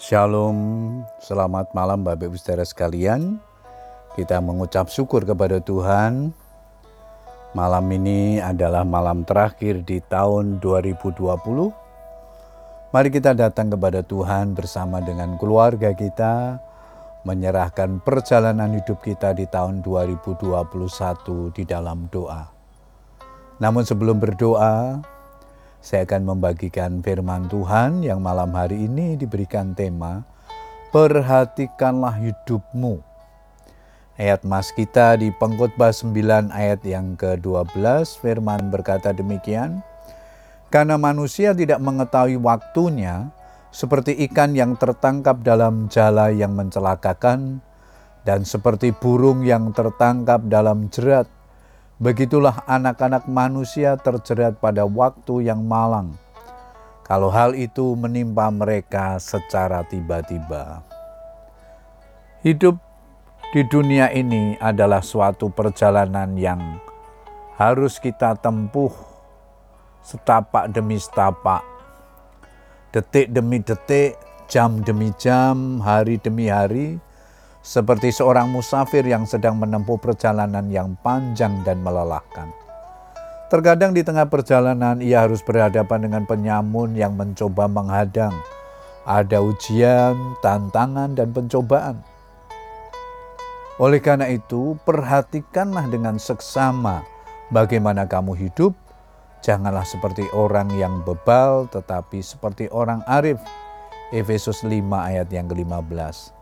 Shalom, selamat malam Bapak Ibu saudara sekalian. Kita mengucap syukur kepada Tuhan. Malam ini adalah malam terakhir di tahun 2020. Mari kita datang kepada Tuhan bersama dengan keluarga kita, menyerahkan perjalanan hidup kita di tahun 2021 di dalam doa. Namun sebelum berdoa, saya akan membagikan firman Tuhan yang malam hari ini diberikan tema Perhatikanlah hidupmu. Ayat mas kita di pengkhotbah 9 ayat yang ke-12 firman berkata demikian Karena manusia tidak mengetahui waktunya seperti ikan yang tertangkap dalam jala yang mencelakakan dan seperti burung yang tertangkap dalam jerat Begitulah anak-anak manusia terjerat pada waktu yang malang. Kalau hal itu menimpa mereka secara tiba-tiba, hidup di dunia ini adalah suatu perjalanan yang harus kita tempuh setapak demi setapak, detik demi detik, jam demi jam, hari demi hari seperti seorang musafir yang sedang menempuh perjalanan yang panjang dan melelahkan. Terkadang di tengah perjalanan ia harus berhadapan dengan penyamun yang mencoba menghadang. Ada ujian, tantangan, dan pencobaan. Oleh karena itu, perhatikanlah dengan seksama bagaimana kamu hidup. Janganlah seperti orang yang bebal, tetapi seperti orang arif. Efesus 5 ayat yang ke-15.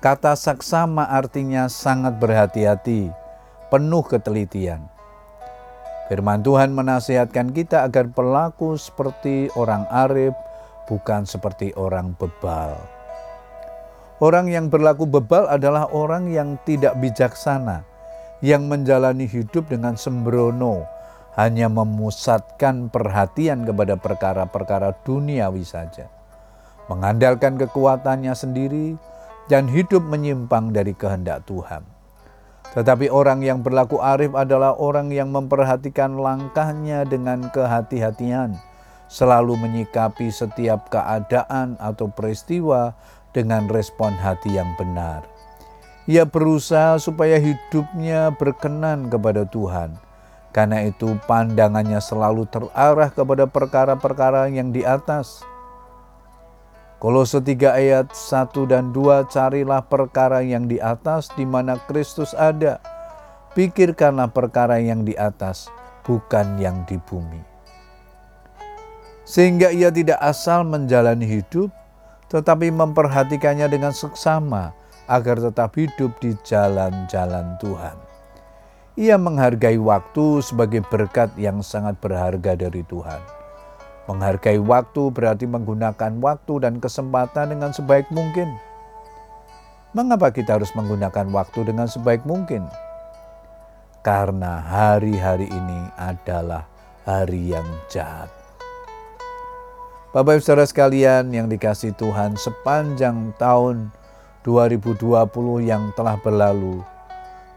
Kata saksama artinya sangat berhati-hati, penuh ketelitian. Firman Tuhan menasihatkan kita agar pelaku seperti orang arif, bukan seperti orang bebal. Orang yang berlaku bebal adalah orang yang tidak bijaksana, yang menjalani hidup dengan sembrono, hanya memusatkan perhatian kepada perkara-perkara duniawi saja. Mengandalkan kekuatannya sendiri, dan hidup menyimpang dari kehendak Tuhan. Tetapi orang yang berlaku arif adalah orang yang memperhatikan langkahnya dengan kehati-hatian, selalu menyikapi setiap keadaan atau peristiwa dengan respon hati yang benar. Ia berusaha supaya hidupnya berkenan kepada Tuhan. Karena itu pandangannya selalu terarah kepada perkara-perkara yang di atas Kolose 3 ayat 1 dan 2 carilah perkara yang di atas di mana Kristus ada. Pikirkanlah perkara yang di atas, bukan yang di bumi. Sehingga ia tidak asal menjalani hidup, tetapi memperhatikannya dengan seksama agar tetap hidup di jalan-jalan Tuhan. Ia menghargai waktu sebagai berkat yang sangat berharga dari Tuhan Menghargai waktu berarti menggunakan waktu dan kesempatan dengan sebaik mungkin. Mengapa kita harus menggunakan waktu dengan sebaik mungkin? Karena hari-hari ini adalah hari yang jahat. Bapak Ibu Saudara sekalian yang dikasih Tuhan sepanjang tahun 2020 yang telah berlalu,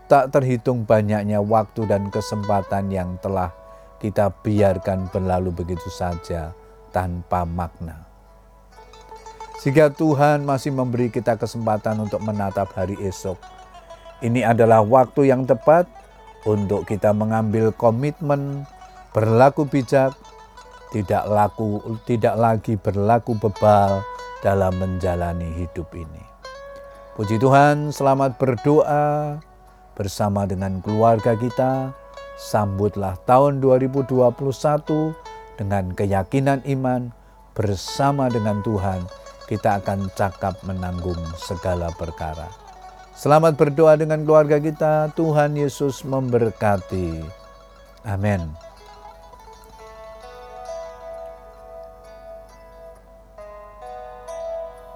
tak terhitung banyaknya waktu dan kesempatan yang telah kita biarkan berlalu begitu saja tanpa makna. Jika Tuhan masih memberi kita kesempatan untuk menatap hari esok, ini adalah waktu yang tepat untuk kita mengambil komitmen berlaku bijak, tidak laku tidak lagi berlaku bebal dalam menjalani hidup ini. Puji Tuhan, selamat berdoa bersama dengan keluarga kita Sambutlah tahun 2021 dengan keyakinan iman bersama dengan Tuhan. Kita akan cakap menanggung segala perkara. Selamat berdoa dengan keluarga kita. Tuhan Yesus memberkati. Amin.